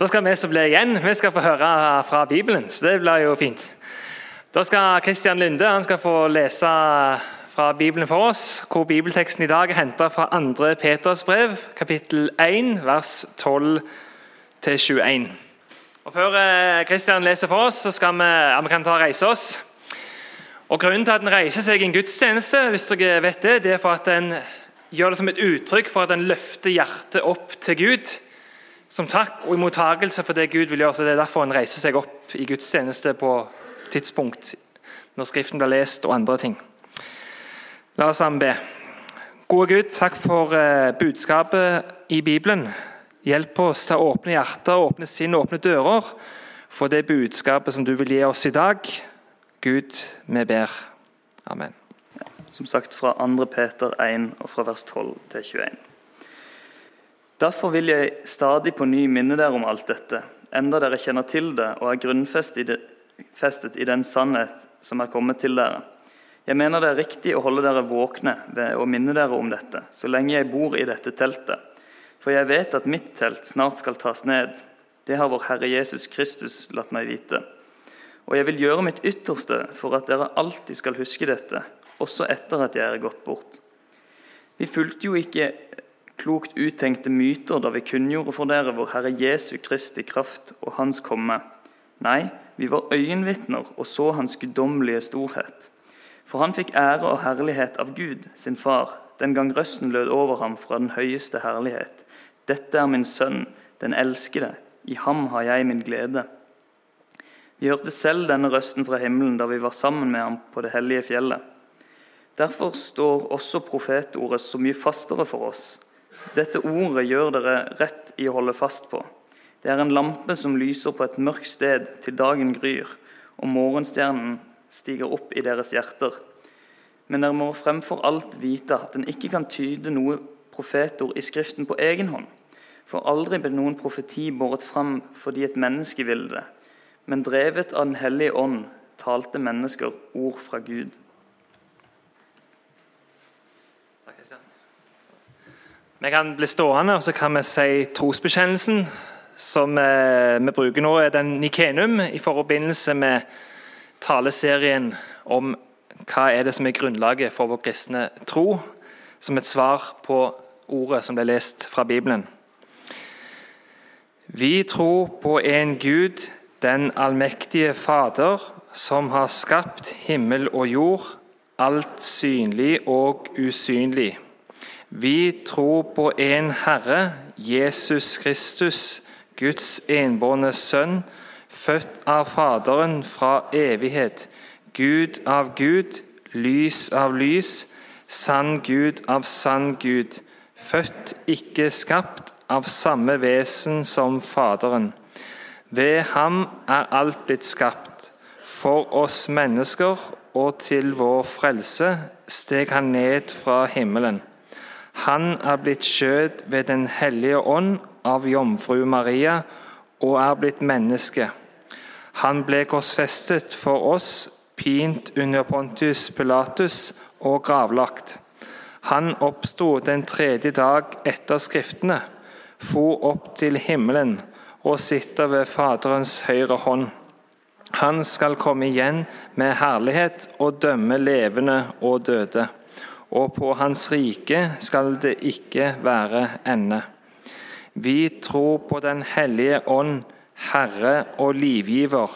Da skal vi som blir igjen, vi skal få høre fra Bibelen. så det blir jo fint. Da skal Kristian Lunde han skal få lese fra Bibelen for oss, hvor bibelteksten i dag er henta fra 2. Peters brev, kapittel 1, vers 12-21. Og Før eh, Kristian leser for oss, så skal vi, ja, vi kan ta og reise oss. Og Grunnen til at en reiser seg i en gudstjeneste, hvis dere vet det, det er for at en gjør det som et uttrykk for at en løfter hjertet opp til Gud. Som takk og i för for det Gud vil gjøre. så Det er derfor en reiser seg opp i gudstjeneste på tidspunkt når Skriften blir lest og andre ting. La oss sammen be. Gode Gud, takk for eh, budskapet i Bibelen. Hjelp oss til å åpne hjerter, åpne sinn og åpne dører for det budskapet som du vil gi oss i dag. Gud, vi ber. Amen. Som sagt fra 2. Peter 1 og fra vers 12 til 21. Derfor vil jeg stadig på ny minne dere om alt dette, enda dere kjenner til det og er grunnfestet i den sannhet som er kommet til dere. Jeg mener det er riktig å holde dere våkne ved å minne dere om dette, så lenge jeg bor i dette teltet. For jeg vet at mitt telt snart skal tas ned. Det har vår Herre Jesus Kristus latt meg vite. Og jeg vil gjøre mitt ytterste for at dere alltid skal huske dette, også etter at jeg er gått bort. Vi fulgte jo ikke klokt uttenkte myter da vi kunngjorde for dere vår Herre Jesu Kristi kraft og Hans komme. Nei, vi var øyenvitner og så Hans guddommelige storhet. For han fikk ære og herlighet av Gud, sin far, den gang røsten lød over ham fra den høyeste herlighet. Dette er min sønn, den elskede, i ham har jeg min glede. Vi hørte selv denne røsten fra himmelen da vi var sammen med ham på det hellige fjellet. Derfor står også profetordet så mye fastere for oss. Dette ordet gjør dere rett i å holde fast på. Det er en lampe som lyser på et mørkt sted til dagen gryr, og morgenstjernen stiger opp i deres hjerter. Men dere må fremfor alt vite at en ikke kan tyde noe profetord i Skriften på egen hånd. For aldri ble noen profeti båret fram fordi et menneske ville det, men drevet av Den hellige ånd talte mennesker ord fra Gud. Vi kan bli stående og så kan vi si trosbekjennelsen, som eh, vi bruker nå, er den Nikenum i forbindelse med taleserien om hva er det som er grunnlaget for vår kristne tro, som et svar på ordet som ble lest fra Bibelen. Vi tror på en Gud, den allmektige Fader, som har skapt himmel og jord, alt synlig og usynlig. Vi tror på en Herre, Jesus Kristus, Guds enbårne Sønn, født av Faderen fra evighet, Gud av Gud, lys av lys, sann Gud av sann Gud, født, ikke skapt, av samme vesen som Faderen. Ved ham er alt blitt skapt. For oss mennesker og til vår frelse steg han ned fra himmelen. Han er blitt skjød ved Den hellige ånd av jomfru Maria og er blitt menneske. Han ble korsfestet for oss, pint under Pontius Pilatus og gravlagt. Han oppsto den tredje dag etter Skriftene, for opp til himmelen og sitter ved Faderens høyre hånd. Han skal komme igjen med herlighet og dømme levende og døde og på hans rike skal det ikke være ende. Vi tror på Den hellige ånd, Herre og livgiver,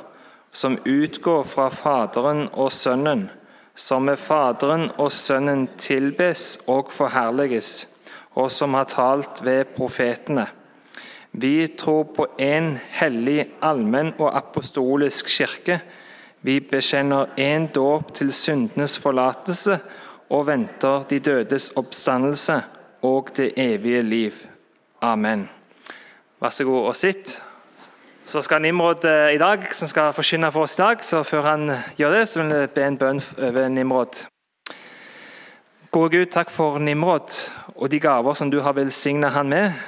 som utgår fra Faderen og Sønnen, som med Faderen og Sønnen tilbes og forherliges, og som har talt ved profetene. Vi tror på en hellig, allmenn og apostolisk kirke. Vi bekjenner en dåp til syndenes forlatelse og venter de dødes oppstandelse og det evige liv. Amen. Vær så god og sitt. Så skal Nimrod eh, i dag, som skal forkynne for oss i dag, så før han gjør det, så vil jeg be en bønn over Nimrod. Gode Gud, takk for Nimrod og de gaver som du har velsignet han med.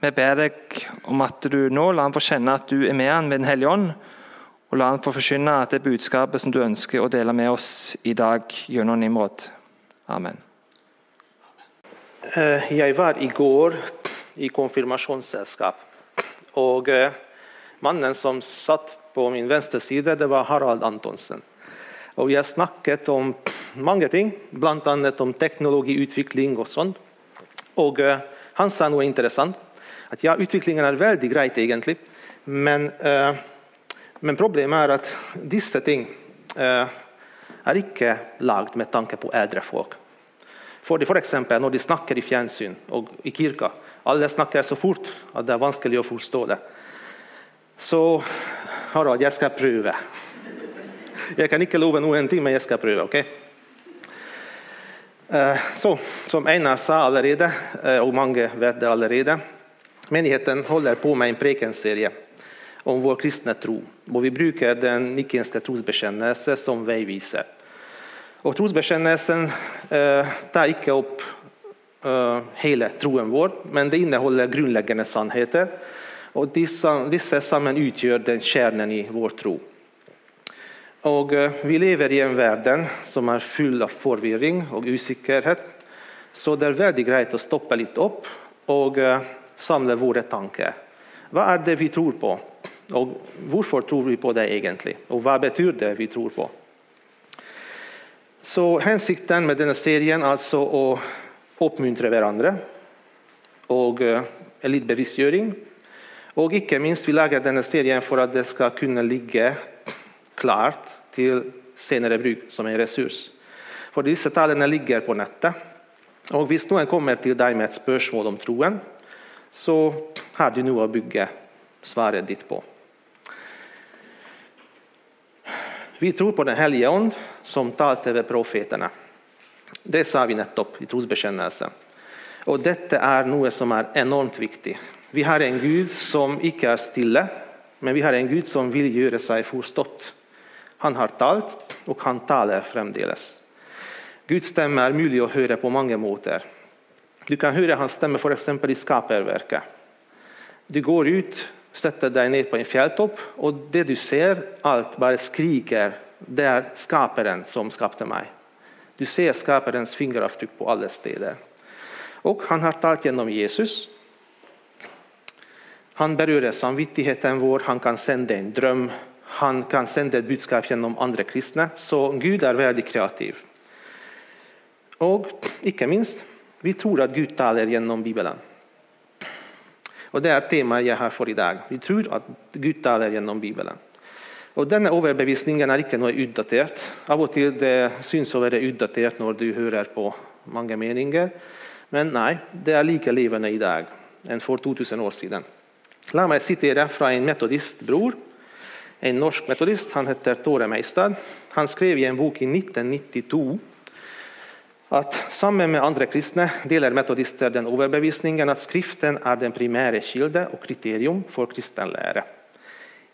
Vi ber deg om at du nå lar han få kjenne at du er med han med Den hellige ånd, og la han få forkynne at det budskapet som du ønsker å dele med oss i dag gjennom Nimrod. Amen. Eh, jag var i går i konfirmationssällskap och eh, mannen som satt på min vänstersida det var Harald Antonsen. Och vi har snackat om många ting, bland annat om teknologiutveckling och sånt. Och eh, han sa något intressant, att ja, utvecklingen är väldigt grejt egentligen, men, men problemet är att dessa ting er är lagd med tanke på äldre folk. For, det, för exempel när de snackar i fjernsyn og i kyrkan, alla snackar så fort att det är vanskelig att förstå det. Så Harald, jag ska pröva. Jag kan inte lova någonting, men jag ska pröva. ok? Eh, så, som Einar sa allerede, og och många vet det allerede, menigheten håller på med en prekenserie om vår kristna tro. Och vi brukar den nikenska trosbekännelsen som vägvisare. Och trosbekännelsen eh, tar icke upp eh, hela troen vår, men det innehåller grundläggande sannheter. Och dessa, dessa samman utgör den kärnan i vår tro. Och eh, vi lever i en värld som är full av förvirring och osäkerhet. Så det är väldigt grejt att stoppa lite upp och eh, samla våra tankar. Vad är det vi tror på? Och varför tror vi på det egentligen? Och vad betyder det vi tror på? Så hensikten med denna serien är alltså att uppmuntra varandra och eh, lite bevisstgöring. Och icke minst vi lagar denna serien för att det ska kunna ligga klart till senare bruk som en resurs. För dessa talen ligger på nätet. Och om någon kommer till dig med ett spörsmål om troen, så har du nu att bygga svaret ditt på. Vi tror på den helige Ande som talat över profeterna. Det sa vi nettopp i trosbekännelsen. Och detta är något som är enormt viktigt. Vi har en Gud som icke är stilla, men vi har en Gud som vill göra sig förstått. Han har talat och han talar framdeles. Guds stämma är möjlig att höra på många måter. Du kan höra hans stämma för exempel i skaparverket. Du går ut, sätter dig ner på en fjälltopp och det du ser, allt bara skriker, det är skaparen som skapade mig. Du ser skaparens fingeravtryck på alla städer. Och han har talat genom Jesus. Han berör samvittigheten vår, han kan sända en dröm, han kan sända ett budskap genom andra kristna. Så Gud är väldigt kreativ. Och icke minst, vi tror att Gud talar genom Bibeln. Och det är temat jag har för idag. Vi tror att Gud talar genom Bibeln. Och denna överbevisningen är inte något utdaterat. Av och till det syns det utdaterat när du hör på många meningar. Men nej, det är lika levande idag än för 2000 år sedan. Låt mig citera från en metodistbror, en norsk metodist. Han heter Tore Meistad. Han skrev i en bok i 1992 att sammen med andra kristna delar metodister den överbevisningen att skriften är den primära kilden och kriterium för kristen lära.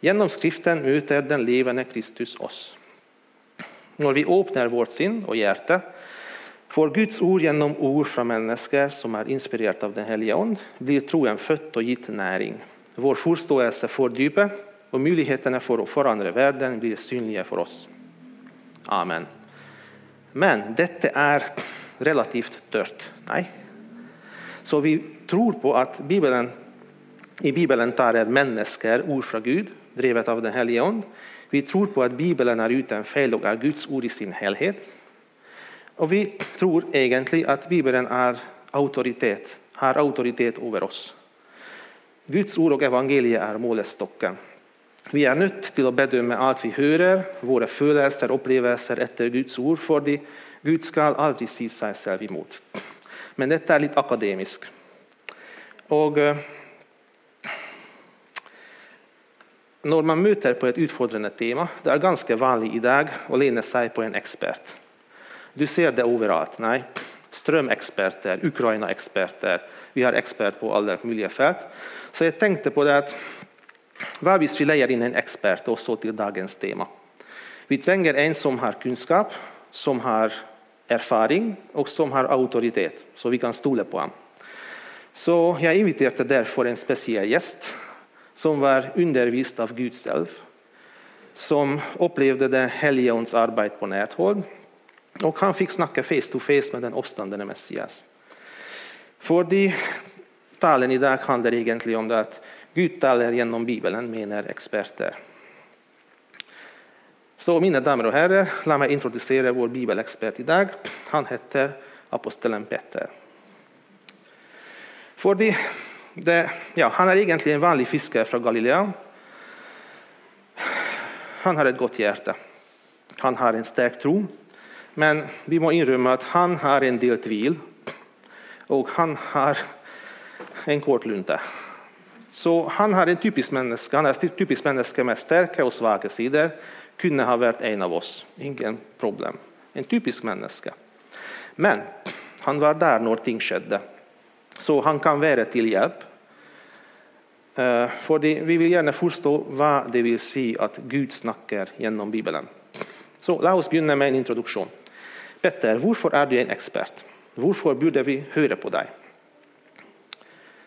Genom skriften möter den levande Kristus oss. När vi öppnar vårt sinn och hjärta får Guds ord genom ord från människor som är inspirerat av den helige Ande blir troen fött och gitt näring. Vår förståelse får djupa och möjligheterna för att förändra världen blir synliga för oss. Amen. Men detta är relativt tört. Nej. Så vi tror på att Bibeln, i Bibeln talar människor ord från Gud, drivet av den helige Ande. Vi tror på att Bibeln är utan fel och är Guds ord i sin helhet. Och vi tror egentligen att Bibeln är auktoritet, har auktoritet över oss. Guds ord och evangeliet är målestocken. Vi är nødt til att bedöma allt vi hör, våra følelser och upplevelser efter Guds ord, för Gud skal aldrig se sig själv emot. Men detta är lite akademiskt. Og når eh, när man möter på ett utfordrende tema, det är ganska vanligt idag att lene seg på en expert. Du ser det överallt. Nej. Strömexperter, Ukraina-eksperter vi har ekspert på alla möjliga fält. Så jag tänkte på det att vad vi lejer in en expert och så till dagens tema. Vi tränger en som har kunskap, som har erfaring och som har auktoritet, så vi kan stole på honom. Så jag inviterade därför en speciell gäst som var undervist av Gud själv, som upplevde den helige arbete på närt håll och han fick snacka face to face med den uppståndne Messias. För de talen idag handlar egentligen om det att Gud talar genom Bibeln, menar experter. Så mina damer och herrar, låt mig introducera vår bibelexpert idag. Han heter aposteln Peter. För det, det, ja, han är egentligen en vanlig fiskare från Galileen. Han har ett gott hjärta. Han har en stark tro. Men vi må inrymma att han har en del tvivel. Och han har en kort lunta. Så han har en typisk människa, han är en typisk människa med starka och svaga sidor. Kunde ha varit en av oss, ingen problem. En typisk människa. Men han var där när ting skedde. Så han kan vara till hjälp. Eh, för vi vill gärna förstå vad det vill säga att Gud snackar genom Bibeln. Så låt oss börja med en introduktion. Petter, varför är du en expert? Varför borde vi höra på dig?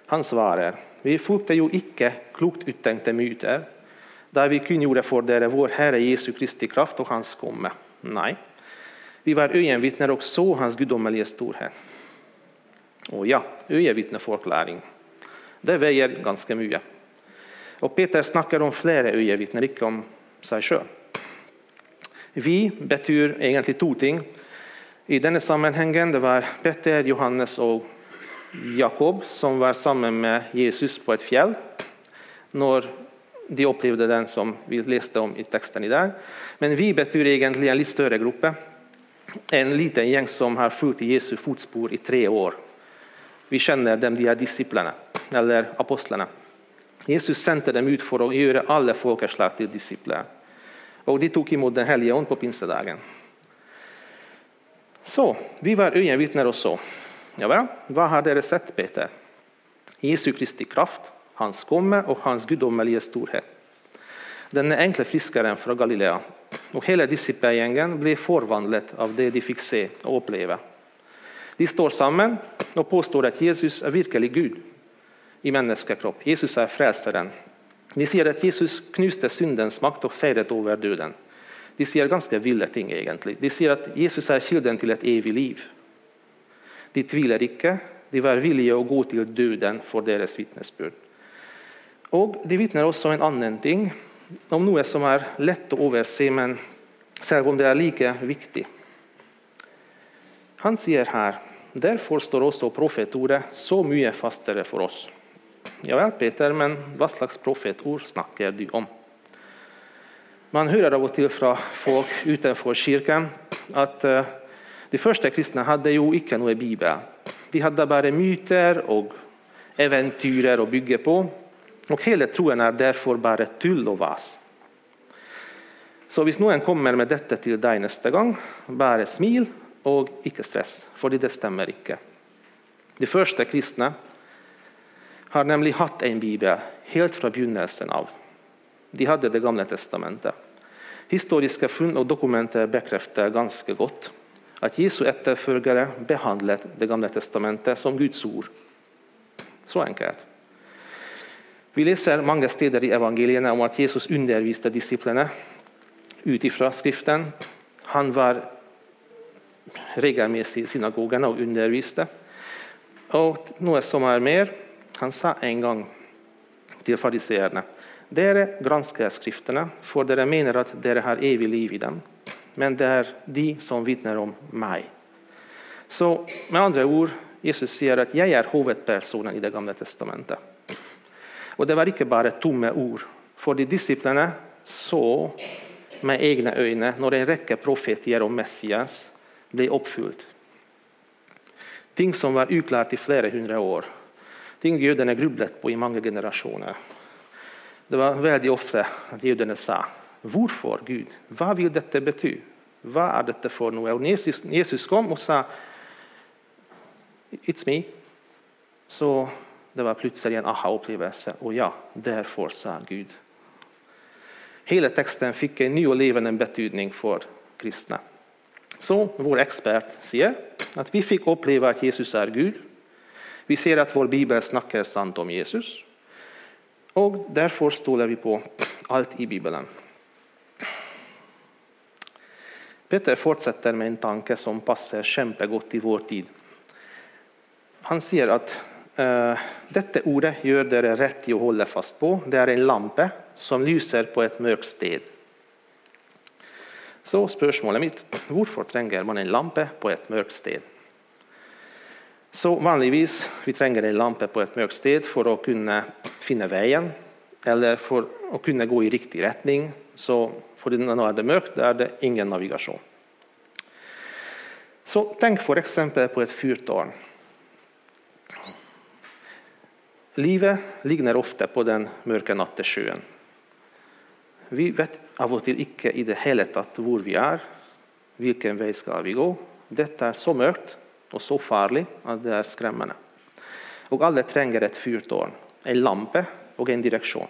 Han svarar, vi fulgte ju icke klokt uttänkta myter, där vi kungjorde för dere vår Herre Jesu Kristi kraft och hans komme. Nej, vi var ögonvittnen och så hans gudomliga storhet. Och ja, ögonvittneförklaring. Det väger ganska mycket. Och Peter snackar om flera ögonvittnen, inte om sig själv. Vi betyder egentligen två ting. I denna sammanhangen det var Peter, Johannes och Jakob som var samman med Jesus på ett fjäll när de upplevde den som vi läste om i texten idag. Men vi betyder egentligen en lite större grupp. En liten gäng som har följt Jesu fotspår i tre år. Vi känner dem, de här disciplerna, eller apostlarna. Jesus sände dem ut för att göra alla folkeslag till discipler. Och de tog emot den helige på pinsedagen. Så, vi var ögonvittnen och Ja, vad har dere sett, Peter? Jesu Kristi kraft, hans komme och hans gudomliga storhet. Den enkla friskaren från Galilea och hela discipelgängen blev förvandlat av det de fick se och uppleva. De står samman och påstår att Jesus är verklig Gud i människokropp. Jesus är frälsaren. De säger att Jesus knuste syndens makt och segrat över döden. De säger ganska vilda ting egentligen. De säger att Jesus är kilden till ett evigt liv. De tvivlar icke, de var villiga att gå till döden för deras vittnesbörd. Och de vittnar också om en annan ting, om något som är lätt att överse, men selv om det är lika viktigt. Han säger här, därför står också profetordet så mycket fastare för oss. Ja väl, Peter, men vad slags profetord snackar du om? Man hör av och till från folk utanför kyrkan att eh, de första kristna hade ju icke någon bibel. De hade bara myter och äventyr att bygga på. Och hela troen är därför bara tull och vas. Så om någon kommer med detta till dig nästa gång, bara smil och icke stress, för det stämmer icke. De första kristna har nämligen haft en bibel helt från begynnelsen av. De hade det gamla testamentet. Historiska fund och dokument bekräftar ganska gott att Jesu efterföljare behandlade det gamla testamentet som Guds ord. Så enkelt. Vi läser många steder i evangelierna om att Jesus undervisade disciplinerna utifrån skriften. Han var regelmässigt i synagogorna och undervisade. Och något som är mer, han sa en gång till fariseerna, dere granskar skrifterna, för dere menar att dere har evigt liv i dem men det är de som vittnar om mig. Så med andra ord, Jesus säger att jag är huvudpersonen i det gamla testamentet. Och det var inte bara tomma ord, för de disciplerna såg med egna ögon när en räcka profetier om Messias blev uppfyllt. Ting som var oklart i flera hundra år, ting judarna grubblat på i många generationer. Det var väldigt ofta att judarna sa, varför Gud? Vad vill detta betyda? Vad är detta för något? Och Jesus, Jesus kom och sa It's me. Så det var plötsligt en aha-upplevelse. Och ja, därför sa Gud. Hela texten fick en ny och levande betydning för kristna. Så vår expert säger att vi fick uppleva att Jesus är Gud. Vi ser att vår bibel snackar sant om Jesus. Och därför stolar vi på allt i Bibeln. Peter fortsätter med en tanke som passar kämpegott i vår tid. Han säger att eh, detta dette ordet gör det rätt i å fast på. Det är en lampa som lyser på ett mörkt sted. Så spörsmålet mitt varför tränger man en lampa på ett mörkt sted? Så vanligtvis vi tränger en lampa på ett mörkt sted för att kunna finna vägen, eller för att kunna gå i riktig riktning. Så fordi nå er det mørkt, er det ingen navigasjon. Så tenk f.eks. på et fyrtårn. Livet ligner ofte på den mørke nattesjøen. Vi vet av og til ikke i det hele tatt hvor vi er, hvilken vei skal vi gå. Dette er så mørkt og så farlig at det er skremmende. Og alle trenger et fyrtårn, en lampe og en direksjon.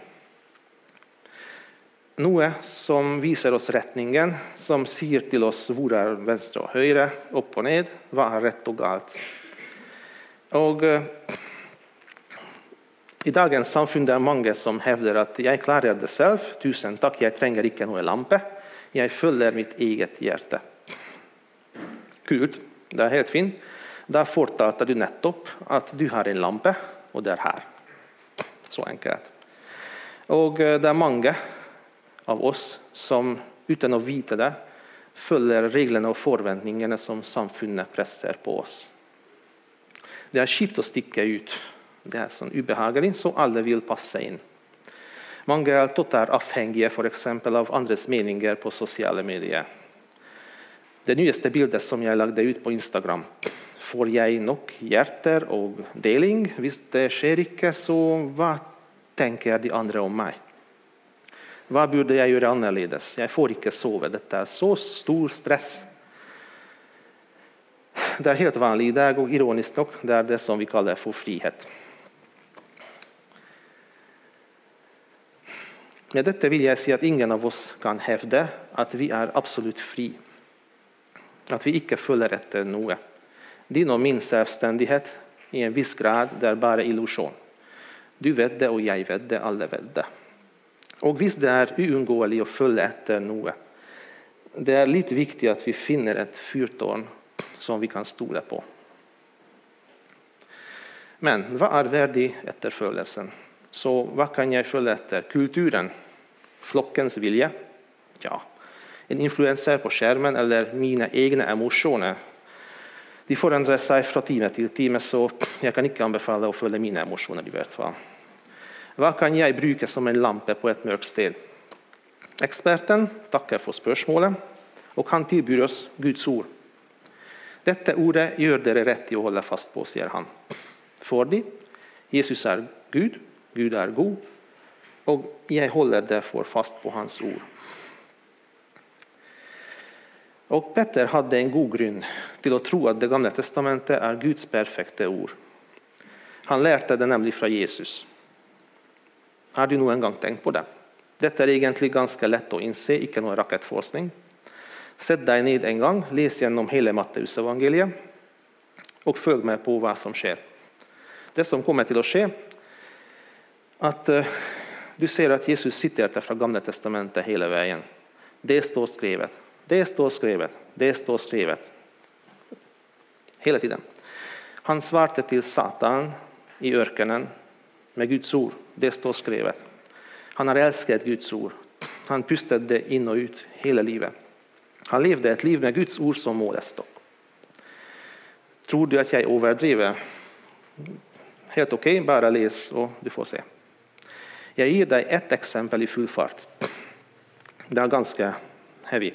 Noe som viser oss retningen, som sier til oss hvor er venstre og høyre, opp og ned, hva er rett og galt. Og eh, I dagens samfunn det er mange som hevder at 'jeg klarer det selv', 'tusen takk, jeg trenger ikke noe lampe', 'jeg følger mitt eget hjerte'. Kult. Det er helt fint. Da fortalte du nettopp at du har en lampe, og det er her. Så enkelt. Og eh, det er mange av oss som utan att veta det, följer reglerna och förväntningarna som samfundet pressar på oss. Det är kjipt att sticka ut. Det är så obehagligt så alla vill passa in. Många är totalt avhängiga för exempel av andras meningar, på sociala medier. Den nyaste bilden som jag lagde ut på Instagram, får jag nog hjärter och delning. Visst, det sker inte, så vad tänker de andra om mig? Hva burde jeg gjøre annerledes? Jeg får ikke sove. Dette er så stor stress. Det er helt vanlig i dag, og ironisk nok, det er det som vi kaller for frihet. Med dette vil jeg si at ingen av oss kan hevde at vi er absolutt fri. At vi ikke følger etter noe. Din og min selvstendighet i en viss grad det er bare illusjon. Du vet det, og jeg vet det, alle vet det. Og hvis det er uunngåelig å følge etter noe, det er litt viktig at vi finner et fyrtårn som vi kan stole på. Men hva er verdig etterfølelsen? Så hva kan jeg følge etter? Kulturen? Flokkens vilje? Ja, en influenser på skjermen eller mine egne emosjoner. De forandrer seg fra time til time, så jeg kan ikke anbefale å følge mine emosjoner. i hvert fall. Hva kan jeg bruke som en lampe på et mørkt sted? Eksperten takker for spørsmålet, og han tilbyr oss Guds ord. Dette ordet gjør dere rett i å holde fast på, sier han. Fordi Jesus er Gud, Gud er god, og jeg holder derfor fast på hans ord. Og Petter hadde en god grunn til å tro at Det gamle testamentet er Guds perfekte ord. Han lærte det nemlig fra Jesus. Har du noen gang tenkt på det? Dette er egentlig ganske lett å innse, ikke noe rakettforskning. Sett deg ned en gang, les gjennom hele Matteusevangeliet, og følg med på hva som skjer. Det som kommer til å skje, at uh, eh, du ser at Jesus siterte fra Gamle testamentet hele veien. Det står skrevet. Det står skrevet. Det står skrevet. Hele tiden. Han svarte til Satan i ørkenen med Guds ord. Det står skrevet. Han har älskat Guds ord. Han pustade in och ut hela livet. Han levde ett liv med Guds ord som målestock. Tror du att jag överdriver? Helt okej, bara läs och du får se. Jag ger dig ett exempel i full fart. Det är ganska heavy.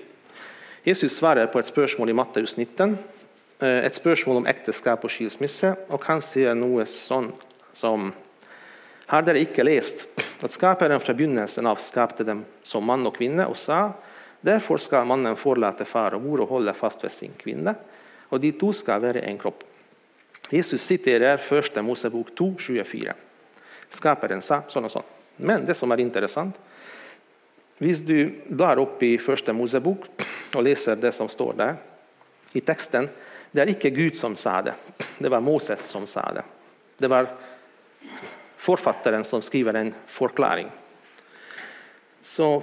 Jesus svarar på ett spörsmål i Matteus 19, eh, ett spörsmål om äktenskap och skilsmisse. och Han säger något sånt som har dere ikke lest at skaperen fra begynnelsen av skapte dem som mann og kvinne, og sa derfor skal mannen forlate far og mor og holde fast ved sin kvinne, og de to skal være en kropp. Jesus siterer 1. Mosebok 2, 24. Skaperen sa sånn og sånn. Men det som er interessant, hvis du blar opp i 1. Mosebok og leser det som står der i teksten, det er ikke Gud som sa det. Det var Moses som sa det. Det var Författaren som skriver en förklaring. Så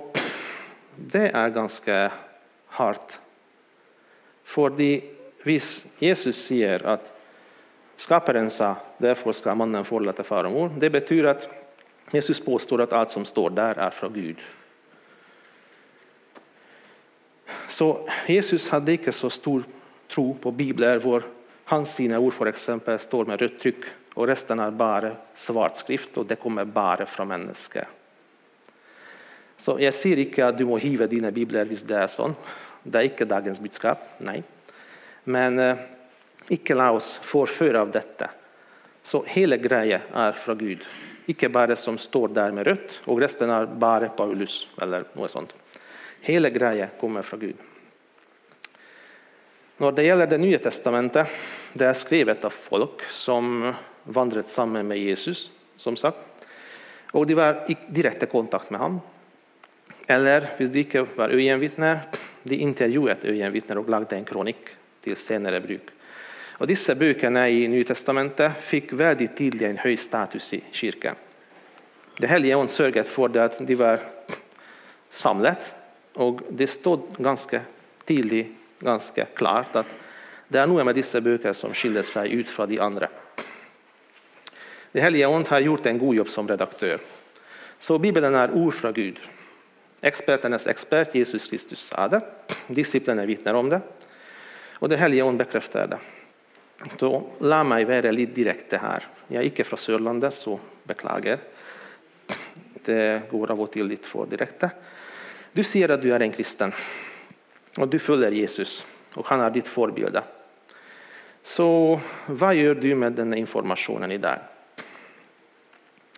det är ganska hårt. För hvis Jesus säger att Skaparen sa, därför ska mannen förlåta far och mor. Det betyder att Jesus påstår att allt som står där är från Gud. Så Jesus hade inte så stor tro på Bibeln, hans sina ord för exempel står med rött tryck och resten är bara svart skrift och det kommer bara från människor. Så jag ser inte att du må hiva dina bibler hvis det är sånn. Det är inte dagens budskap, nej. Men eh, ikke la oss forføre av detta. Så hela grejen är från Gud. icke bara det som står där med rött och resten är bara Paulus eller något sånt. Hela grejen kommer från Gud. När det gäller det nya testamentet, det är skrivet av folk som vandret sammen med Jesus, som sagt. Och de var i direkt kontakt med honom. Eller om de inte var øyenvitner, de intervjuet øyenvitner och lagde en kronik till senare bruk. Och dessa böckerna i Nya testamentet fick väldigt tydligt en hög status i kyrkan. Det heliga ånd sörjde för att de var samlat och det stod ganska tydligt, ganska klart att det är några med dessa böcker som skiljer sig ut från de andra. Det helige ånd har gjort en god jobb som redaktör. Så Bibeln är ord från Gud. Experternas expert Jesus Kristus sa det. Disciplinerna vittnar om det. Och det helige ånd bekräftar det. Så lär mig vara lite direkt det här. Jag är inte från Sörlandet, så beklagar. Det går av och till lite för direkt. Du ser att du är en kristen och du följer Jesus och han är ditt förebild. Så vad gör du med den informationen idag?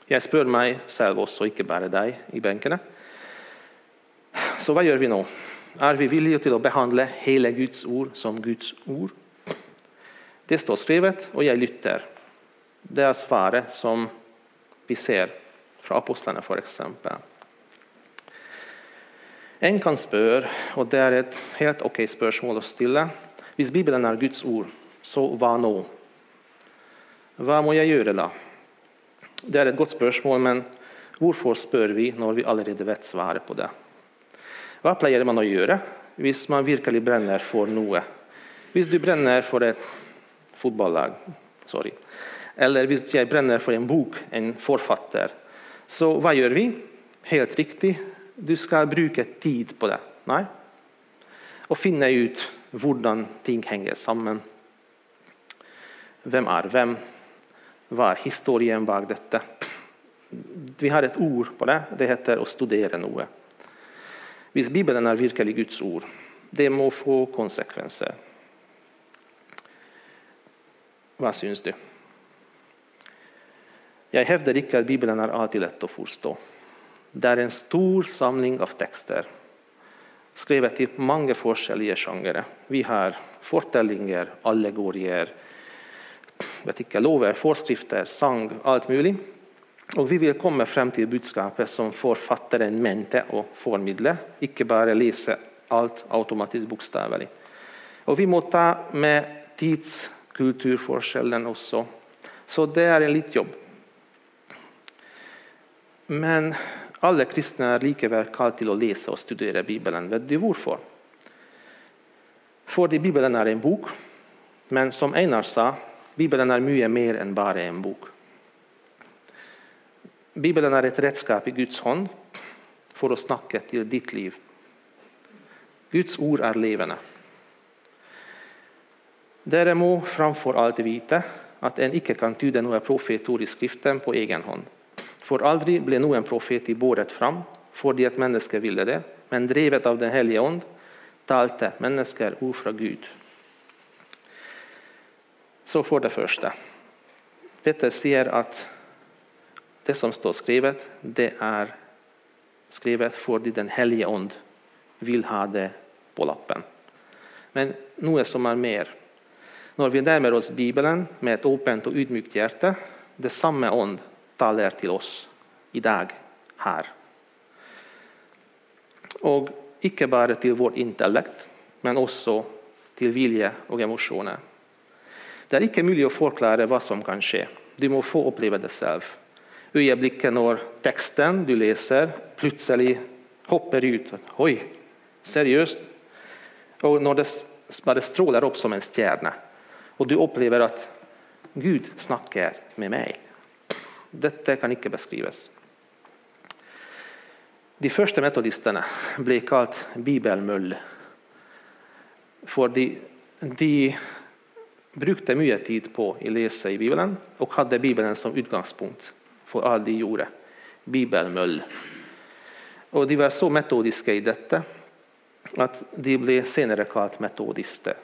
Jag spør mig själv også, inte bara dig i benkene. Så vad gör vi nu? Är vi villiga til att behandla hela Guds ord som Guds ord? Det står skrivet och jag lytter. Det är svaret som vi ser från apostlarna f.eks. exempel. En kan spørre, och det är ett helt okej spørsmål spörsmål stille. Hvis Bibeln är Guds ord, så vad nu? Vad må jag göra da? Det är ett gott spörsmål, men varför spør vi när vi allerede vet svaret på det? Vad pleier man att göra om man virkelig brenner för något? Om du bränner för ett fotbollslag, sorry, eller om jag bränner för en bok, en författare, så vad gör vi? Helt riktigt, du ska bruka tid på det. Nei? Och finna ut hur ting hänger samman. Vem är vem? Vad är historien bak detta? Vi har ett ord på det, det heter att studera noe. Hvis Bibeln är verkligen Guds ord, det må få konsekvenser. Vad syns du? Jag hävdar inte att Bibeln är alltid lätt att förstå. Det är en stor samling av texter skrivet i många olika genrer. Vi har fortellinger, allegorier, jag tycker lover, föreskrifter, sång, allt möjligt. Och vi vill komma fram till budskapet som författaren mente och förmedla, inte bara läsa allt automatiskt bokstavligt. Och vi måste ta med tidskulturforskellen också. Så det är en litet jobb. Men alla kristna är likaväl kallade till att läsa och studera Bibeln. Vet du varför? För Bibeln är en bok, men som Einar sa, Bibeln är mycket mer än bara en bok. Bibeln är ett redskap i Guds hand för att snacka till ditt liv. Guds ord är levande. Dere må framför allt veta att en icke kan tyda några profetord i skriften på egen hand. För aldrig blev någon profet i båret fram, fordi att människor ville det, men drevet av den helige ond talte människor ord Gud. Så för det första. Peter säger att det som står skrivet, det är skrivet för att den helige ond vill ha det på lappen. Men något som är mer. När vi närmar oss Bibeln med ett öppet och ydmykt hjärta, det samma ond talar till oss idag, här. Och icke bara till vårt intellekt, men också till vilja och emotioner. Det är ikke möjligt att förklara vad som kan ske. Du må få oppleve det selv. Ögonblicket når texten du läser plötsligt hoppar ut. Oj, seriöst? Og når det bare strålar upp som en stjärna. Och du upplever att Gud snakker med meg. Dette kan ikke beskrives. De første metodistene ble kalt bibelmøll fordi de brukte mye tid på å lese i Bibelen og hadde Bibelen som utgangspunkt for alt de gjorde. Bibelmøll. Og de var så metodiske i dette at de ble senere kalt metodister.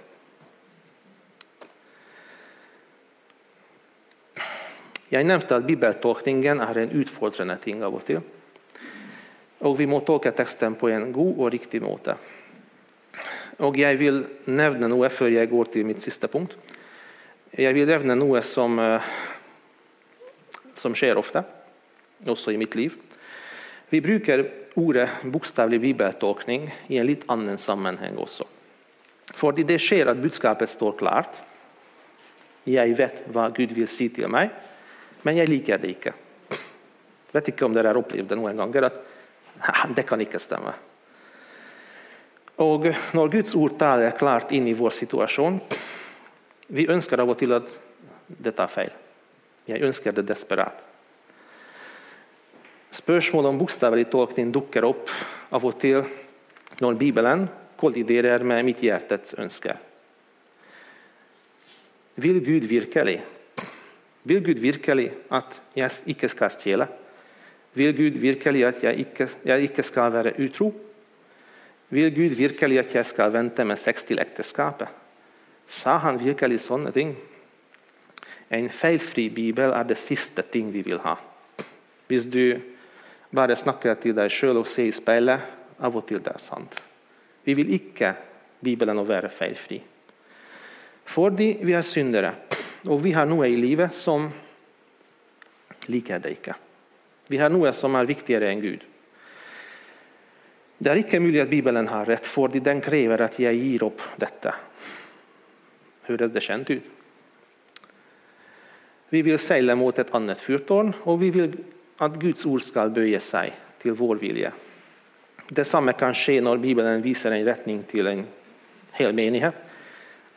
Jeg nevnte at bibeltolkningen er en utfordrende ting av og til. Og vi må tolke teksten på en god og riktig måte. Og jeg vil nevne noe før jeg går til mitt siste punkt. Jeg vil nevne noe som, eh, som skjer ofte, også i mitt liv. Vi bruker ordet bokstavelig bibeltolkning i en litt annen sammenheng også. Fordi det skjer at budskapet står klart. Jeg vet hva Gud vil si til meg men jeg liker det ikke. Jeg vet ikke om dere har opplevd det noen ganger at det kan ikke stemme. Og når Guds ord taler klart inn i vår situasjon vi ønsker av og til at dette er feil. Jeg ønsker det desperat. Spörsmål om bokstavelig tolkning dukker opp av og til når Bibelen kolliderer med mitt hjertets ønsker. Vil Gud virkelig vil Gud virkelig at jeg ikke skal stjele? Vil Gud virkelig at jeg ikke, jeg ikke skal være utro? Vil Gud virkelig at jeg skal vente med sex til ekteskapet? Sa han virkelig sånne ting? En feilfri bibel er det siste ting vi vil ha. Hvis du bare snakker til deg sjøl og ser i speilet, av og til det er sant. Vi vil ikke Bibelen å være feilfri. Fordi vi er syndere. Og vi har noe i livet som liker det ikke. Vi har noe som er viktigere enn Gud. Det er ikke mulig at Bibelen har rett, fordi den krever at jeg gir opp dette. Høres det kjent ut? Vi vil seile mot et annet fyrtårn, og vi vil at Guds ord skal bøye seg til vår vilje. Det samme kan skje når Bibelen viser en retning til en hel menighet,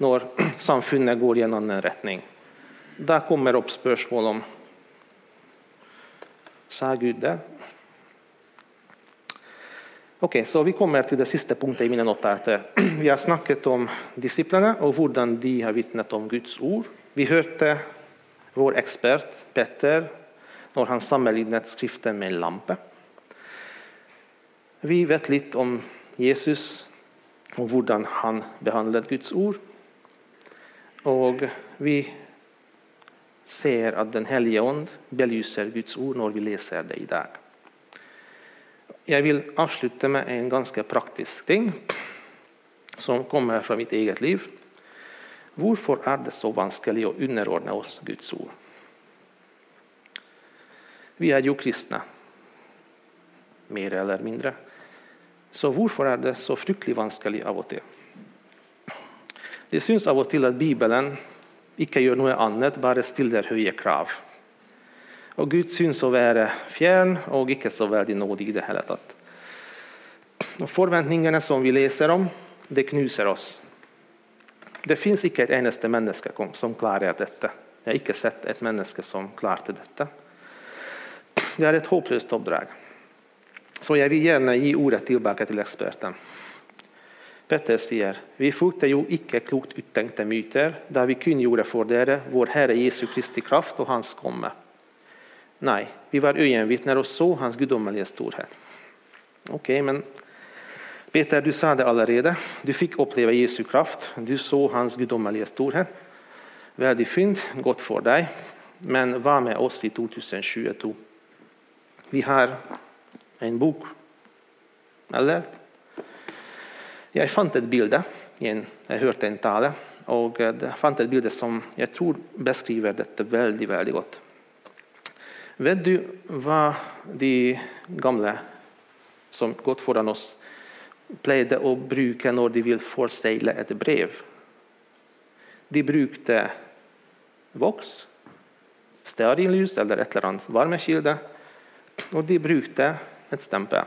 når samfunnet går i en annen retning. Der kommer opp spørsmål om Sa Gud det? Ok, så Vi kommer till den sista punkten i mina notater. Eh, vi har snackat om disciplinerna och hur de har vittnat om Guds ord. Vi hörde vår expert Petter när han sammanlignat Skriften med en lampa. Vi vet lite om Jesus och hur han behandlade Guds ord. Och vi ser att Den helige Ande belyser Guds ord när vi läser det i dag. Jeg vil avslutte med en ganske praktisk ting som kommer fra mitt eget liv. Hvorfor er det så vanskelig å underordne oss Guds ord? Vi er jo kristne, mer eller mindre. Så hvorfor er det så fryktelig vanskelig av og til? Det syns av og til at Bibelen ikke gjør noe annet, bare stiller høye krav. Og Gud syns å være fjern og ikke så veldig nådig i det hele tatt. Og Forventningene som vi leser om, det knuser oss. Det fins ikke et eneste menneske som klarer dette. Jeg har ikke sett et menneske som klarte dette. Det er et håpløst oppdrag. Så jeg vil gjerne gi ordet tilbake til eksperten. Petter sier vi fulgte jo ikke klokt uttenkte myter da vi kunngjorde for dere vår Herre Jesu Kristi kraft og Hans komme. Nej, vi var ögonvittnen och såg Hans gudomliga storhet. Ok, men Peter, du sa det allerede. Du fick uppleva Jesu kraft. Du såg Hans gudomliga storhet. Väldigt fint, gott för dig, Men var med oss i 2022? Vi har en bok, eller? Jag fann ett bild, jag hörde en tale, och eh, jag fann ett bild som jag tror beskriver detta väldigt, väldigt gott. Vet du vad de gamla som gått föran oss, plejde att bruka när de vill försegla ett brev? De brukade vox, stearinljus eller ett eller annat varmekilde. och de brukade ett stämpel.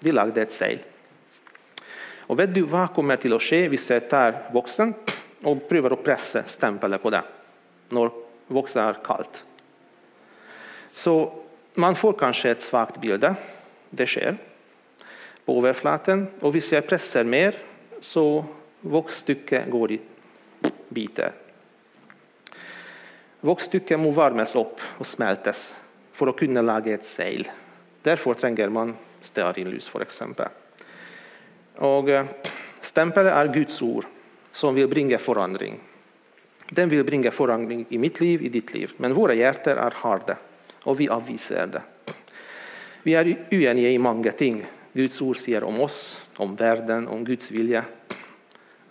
De lagde ett segel. Och vet du vad kommer till att ske hvis jeg tar voksen og prøver å presse på det när voxen är kallt. Så man får kanske ett svagt bild. Det sker, på overflaten. Och om jag pressar mer, så voksstykket går i bitar. Vågstycket må värmas upp och smältas för att kunna laga ett seil. Därför tränger man stearinljus för exempel. Och eh, stempelet är Guds ord, som vill bringa förändring. Den vill bringa förändring i mitt liv, i ditt liv. Men våra hjärtan är harda og vi avviser det. Vi er uenige i mange ting. Guds ord sier om oss, om verden, om Guds vilje.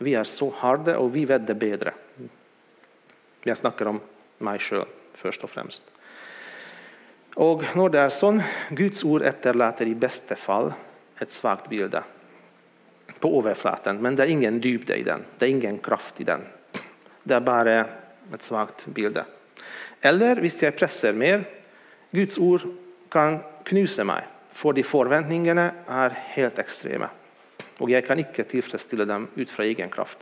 Vi er så harde, og vi vet det bedre. Jeg snakker om meg sjøl, først og fremst. Og når det er sånn, Guds ord etterlater i beste fall et svakt bilde på overflaten, men det er ingen dybde i den. Det er ingen kraft i den. Det er bare et svakt bilde. Eller hvis jeg presser mer, Guds ord kan knysa mig, för de förväntningarna är helt extrema och jag kan inte tillfredsställa dem utifrån egen kraft.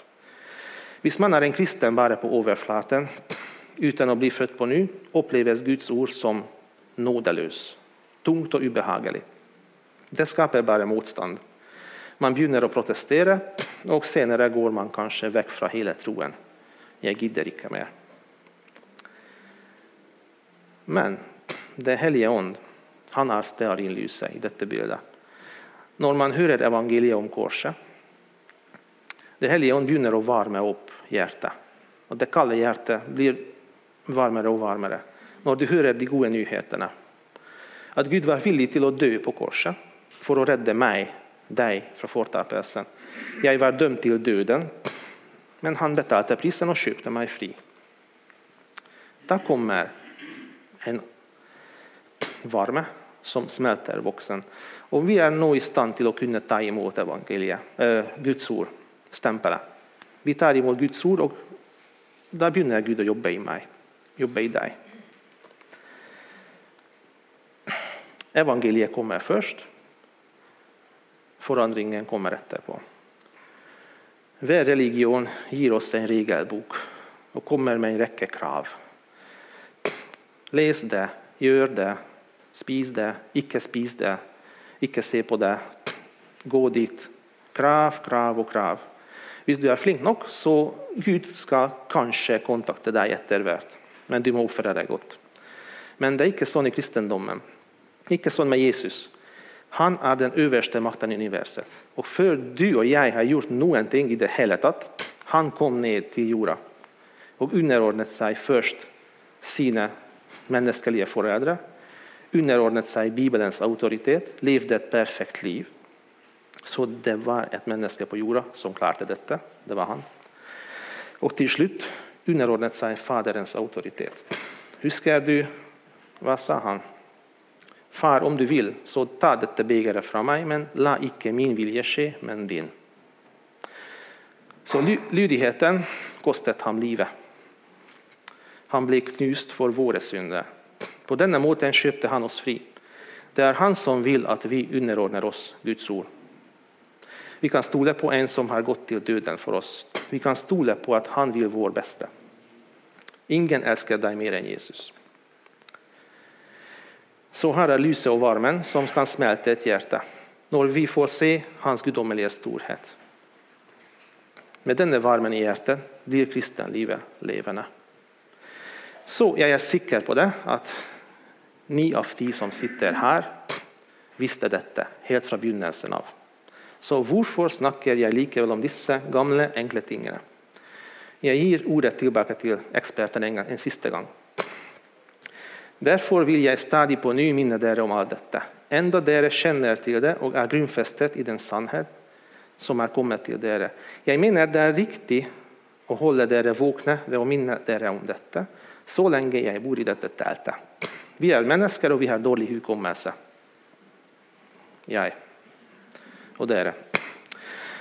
Hvis man är en kristen bara på överflaten, utan att bli född på ny, upplevs Guds ord som nådelös, tungt och obehagligt. Det skapar bara motstånd. Man börjar att protestera och senare går man kanske väck från hela troen. Jag gider inte mer. Men det hellige ånd han er stearinlyset i dette bildet. Når man hører evangeliet om korset Det hellige ånd begynner å varme opp hjertet. Og Det kalde hjertet blir varmere og varmere når du hører de gode nyhetene. At Gud var villig til å dø på korset for å redde meg, deg, fra fortapelsen. Jeg var dømt til døden, men han betalte prisen og kjøpte meg fri. Da kommer en varme som smelter voksen. Og vi er nå i stand til å kunne ta imot evangeliet, eh, Guds ord, stempelet. Vi tar imot Guds ord, og da begynner Gud å jobbe i meg, jobbe i deg. Evangeliet kommer først. Forandringen kommer etterpå. Hver religion gir oss en regelbok og kommer med en rekke krav. Les det, gjør det, spis det, icke spis det, icke se på det. Gå dit. Krav, krav och krav. Om du är flink nog, så Gud ska kanske kontakta dig etter. Men du må uppföra dig gott. Men det är inte så i kristendomen. Inte så med Jesus. Han är den översta makten i universet. Och för du och jag har gjort någonting i det hela, tatt, han kom ned till jorden och underordnat sig först sina mänskliga föräldrar underordnat sig Bibelens auktoritet, levde ett perfekt liv. Så det var ett människa på jorden som klarade detta, Det var han. Och till slut slutt sig faderns auktoritet. Hur ska du vad sa han? Far, om du vill, så ta detta bägare från mig, men la icke min vilja ske, men din. Så lydigheten kostade ham livet. Han blev knust för våra synder. På denna måten köpte han oss fri. Det är han som vill att vi underordnar oss Guds ord. Vi kan stole på en som har gått till döden för oss. Vi kan stole på att han vill vår bästa. Ingen älskar dig mer än Jesus. Så här är lyset och varmen som kan smälta ett hjärta när vi får se Hans gudomliga storhet. Med denna varmen i hjärtat blir kristenlivet levande. Så jag är säker på det att ni av de som sitter her, visste dette helt fra begynnelsen av. Så hvorfor snakker jeg likevel om disse gamle, enkle tingene? Jeg gir ordet tilbake til eksperten en, gang, en siste gang. Derfor vil jeg stadig på ny minne dere om alt dette, enda dere kjenner til det og er grunnfestet i den sannhet som er kommet til dere. Jeg mener det er riktig å holde dere våkne ved å minne dere om dette, så lenge jeg bor i dette teltet. Vi er mennesker, og vi har dårlig hukommelse. Jeg og dere.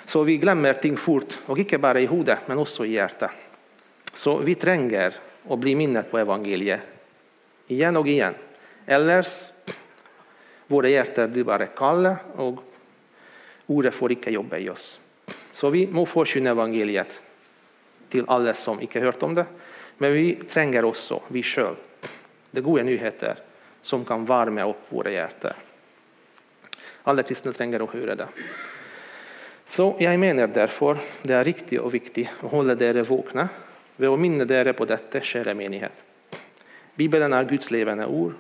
Så vi glemmer ting fort, og ikke bare i hodet, men også i hjertet. Så vi trenger å bli minnet på evangeliet igjen og igjen. Ellers våre hjerter blir bare kalde, og ordet får ikke jobbe i oss. Så vi må forkynne evangeliet til alle som ikke hört om det, Men vi trenger også, vi sjøl, det är goda nyheter som kan värma upp våra hjärtan. Alla kristna tränger att höra det. Så jag menar därför det är riktigt och viktigt att hålla dere vakna. ved å minne dere på detta, kära menighet. Bibeln är Guds levande ord.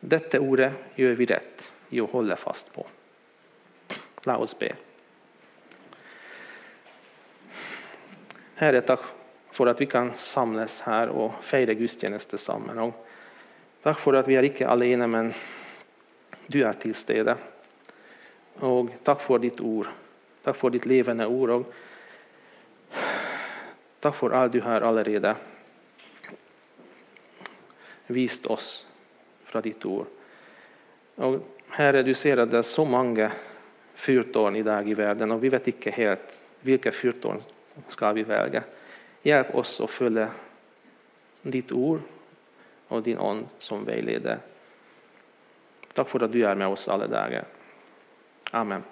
Detta ordet gör vi rätt i att hålla fast på. La oss be. Herre, tack för att vi kan samlas här och fira gudstjänst tillsammans. Tack takk for at vi er ikke alene, men du er til stede. Og takk for ditt ord. Takk for ditt levende ord. Og takk for alt du har allerede vist oss fra ditt ord. Og Herre, du ser at det er så mange fyrtårn i dag i verden, og vi vet ikke helt hvilke fyrtårn skal vi velge. Hjelp oss å følge ditt ord og din ånd som veileder. Takk for at du er med oss alle dager. Amen.